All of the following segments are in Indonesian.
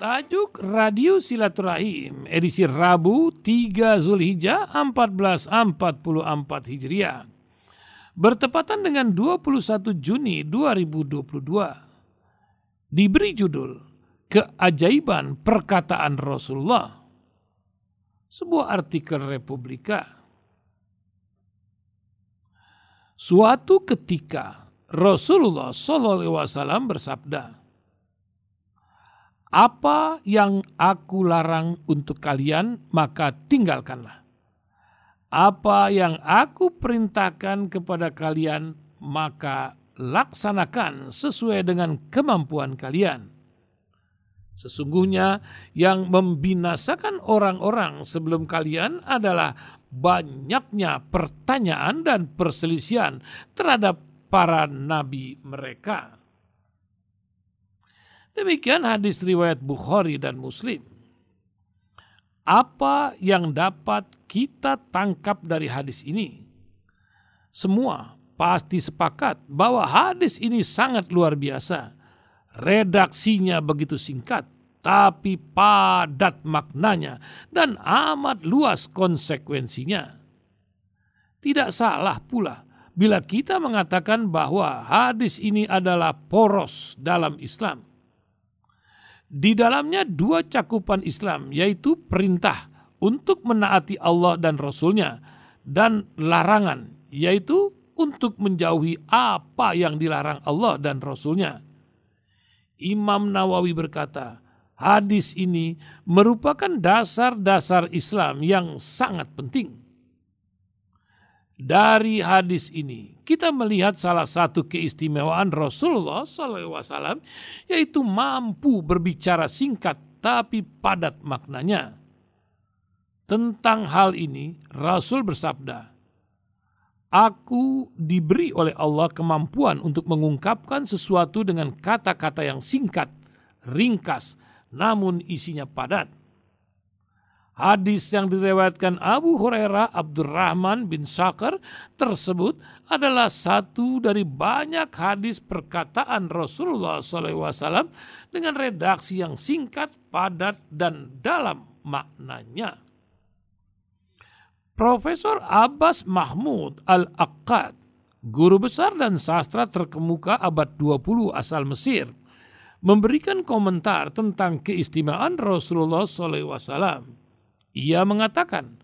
Tajuk Radio Silaturahim edisi Rabu 3 Zulhijjah 1444 Hijriah. Bertepatan dengan 21 Juni 2022. Diberi judul Keajaiban Perkataan Rasulullah. Sebuah artikel Republika. Suatu ketika Rasulullah SAW bersabda, apa yang aku larang untuk kalian, maka tinggalkanlah. Apa yang aku perintahkan kepada kalian, maka laksanakan sesuai dengan kemampuan kalian. Sesungguhnya yang membinasakan orang-orang sebelum kalian adalah banyaknya pertanyaan dan perselisihan terhadap para nabi mereka. Demikian hadis riwayat Bukhari dan Muslim. Apa yang dapat kita tangkap dari hadis ini? Semua pasti sepakat bahwa hadis ini sangat luar biasa. Redaksinya begitu singkat, tapi padat maknanya dan amat luas konsekuensinya. Tidak salah pula bila kita mengatakan bahwa hadis ini adalah poros dalam Islam. Di dalamnya dua cakupan Islam, yaitu perintah untuk menaati Allah dan Rasulnya, dan larangan, yaitu untuk menjauhi apa yang dilarang Allah dan Rasulnya. Imam Nawawi berkata, hadis ini merupakan dasar-dasar Islam yang sangat penting. Dari hadis ini kita melihat salah satu keistimewaan Rasulullah SAW yaitu mampu berbicara singkat tapi padat maknanya. Tentang hal ini Rasul bersabda, Aku diberi oleh Allah kemampuan untuk mengungkapkan sesuatu dengan kata-kata yang singkat, ringkas, namun isinya padat Hadis yang direwetkan Abu Hurairah Abdurrahman bin Sakar tersebut adalah satu dari banyak hadis perkataan Rasulullah SAW dengan redaksi yang singkat, padat, dan dalam maknanya. Profesor Abbas Mahmud Al-Akkad, guru besar dan sastra terkemuka abad 20 asal Mesir, memberikan komentar tentang keistimewaan Rasulullah SAW ia mengatakan,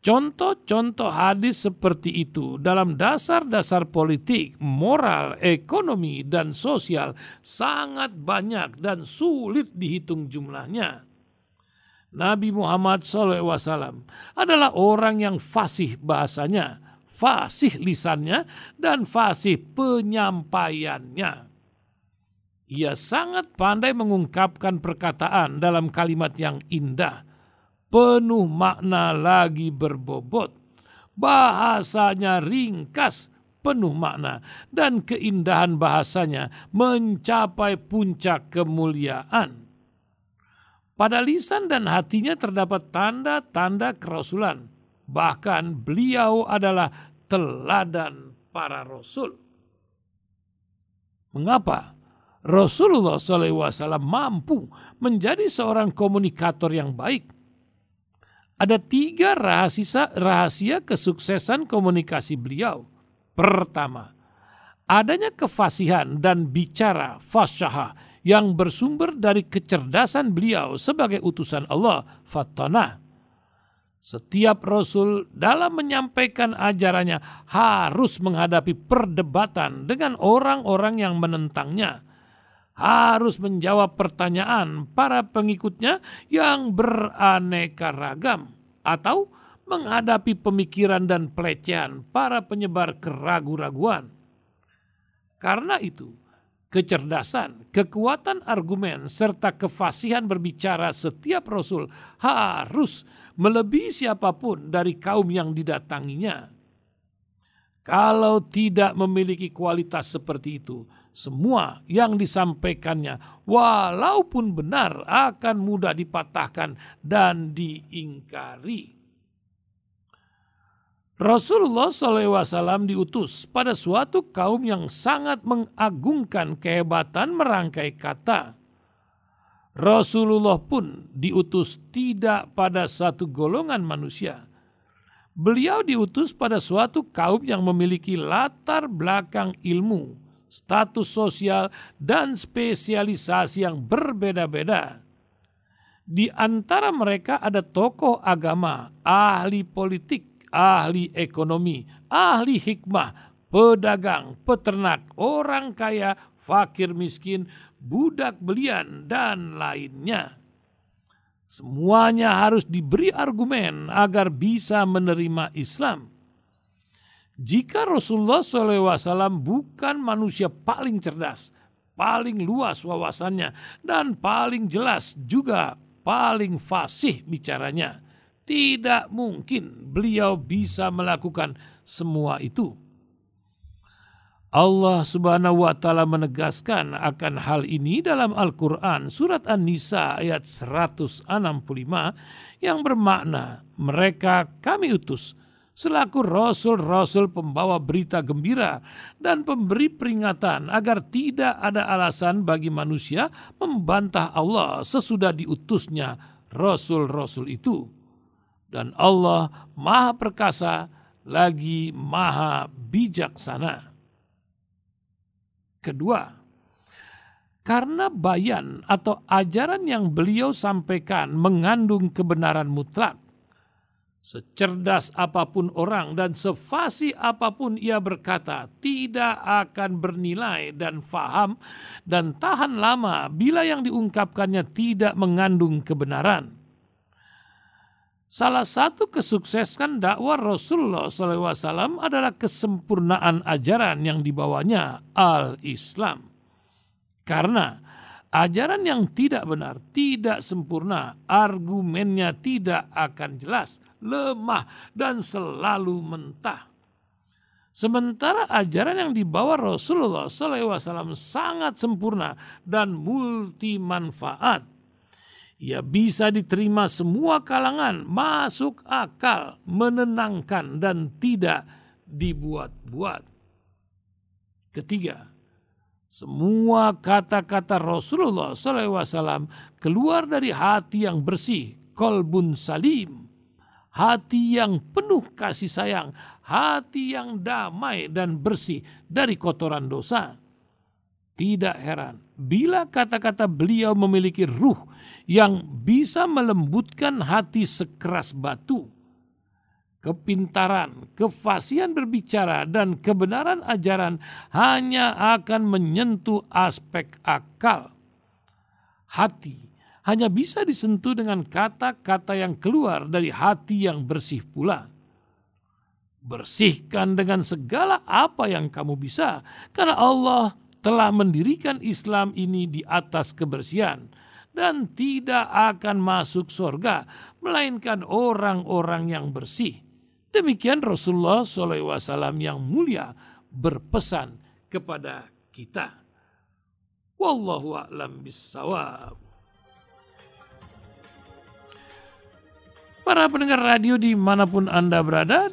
contoh-contoh hadis seperti itu dalam dasar-dasar politik, moral, ekonomi, dan sosial sangat banyak dan sulit dihitung jumlahnya. Nabi Muhammad SAW adalah orang yang fasih bahasanya, fasih lisannya, dan fasih penyampaiannya. Ia sangat pandai mengungkapkan perkataan dalam kalimat yang indah, penuh makna lagi berbobot. Bahasanya ringkas, penuh makna, dan keindahan bahasanya mencapai puncak kemuliaan. Pada lisan dan hatinya terdapat tanda-tanda kerasulan. Bahkan beliau adalah teladan para rasul. Mengapa? Rasulullah SAW mampu menjadi seorang komunikator yang baik ada tiga rahasia, rahasia kesuksesan komunikasi beliau. Pertama, adanya kefasihan dan bicara fasyaha yang bersumber dari kecerdasan beliau sebagai utusan Allah, fatana. Setiap rasul dalam menyampaikan ajarannya harus menghadapi perdebatan dengan orang-orang yang menentangnya harus menjawab pertanyaan para pengikutnya yang beraneka ragam atau menghadapi pemikiran dan pelecehan para penyebar keraguan-raguan. Karena itu, kecerdasan, kekuatan argumen, serta kefasihan berbicara setiap rasul harus melebihi siapa pun dari kaum yang didatanginya. Kalau tidak memiliki kualitas seperti itu, semua yang disampaikannya, walaupun benar, akan mudah dipatahkan dan diingkari. Rasulullah SAW diutus pada suatu kaum yang sangat mengagungkan kehebatan merangkai kata. Rasulullah pun diutus tidak pada satu golongan manusia. Beliau diutus pada suatu kaum yang memiliki latar belakang ilmu, status sosial, dan spesialisasi yang berbeda-beda. Di antara mereka ada tokoh agama, ahli politik, ahli ekonomi, ahli hikmah, pedagang, peternak, orang kaya, fakir miskin, budak belian, dan lainnya. Semuanya harus diberi argumen agar bisa menerima Islam. Jika Rasulullah SAW bukan manusia paling cerdas, paling luas wawasannya, dan paling jelas juga paling fasih bicaranya, tidak mungkin beliau bisa melakukan semua itu. Allah Subhanahu wa taala menegaskan akan hal ini dalam Al-Qur'an surat An-Nisa ayat 165 yang bermakna mereka kami utus selaku rasul-rasul pembawa berita gembira dan pemberi peringatan agar tidak ada alasan bagi manusia membantah Allah sesudah diutusnya rasul-rasul itu. Dan Allah Maha Perkasa lagi Maha Bijaksana. Kedua, karena bayan atau ajaran yang beliau sampaikan mengandung kebenaran mutlak. Secerdas apa pun orang dan sefasih apa pun ia berkata, tidak akan bernilai dan faham dan tahan lama bila yang diungkapkannya tidak mengandung kebenaran. Salah satu kesuksesan dakwah Rasulullah SAW adalah kesempurnaan ajaran yang dibawanya al-Islam. Karena ajaran yang tidak benar, tidak sempurna, argumennya tidak akan jelas, lemah, dan selalu mentah. Sementara ajaran yang dibawa Rasulullah SAW sangat sempurna dan multi manfaat ia bisa diterima semua kalangan, masuk akal, menenangkan, dan tidak dibuat-buat. Ketiga, semua kata-kata Rasulullah SAW keluar dari hati yang bersih, kolbun salim, hati yang penuh kasih sayang, hati yang damai dan bersih dari kotoran dosa. Tidak heran bila kata-kata beliau memiliki ruh yang bisa melembutkan hati sekeras batu. Kepintaran, kefasihan berbicara, dan kebenaran ajaran hanya akan menyentuh aspek akal. Hati hanya bisa disentuh dengan kata-kata yang keluar dari hati yang bersih pula. Bersihkan dengan segala apa yang kamu bisa, karena Allah telah mendirikan Islam ini di atas kebersihan dan tidak akan masuk surga melainkan orang-orang yang bersih. Demikian Rasulullah SAW yang mulia berpesan kepada kita. Wallahu a'lam bissawab. Para pendengar radio di mana pun Anda berada,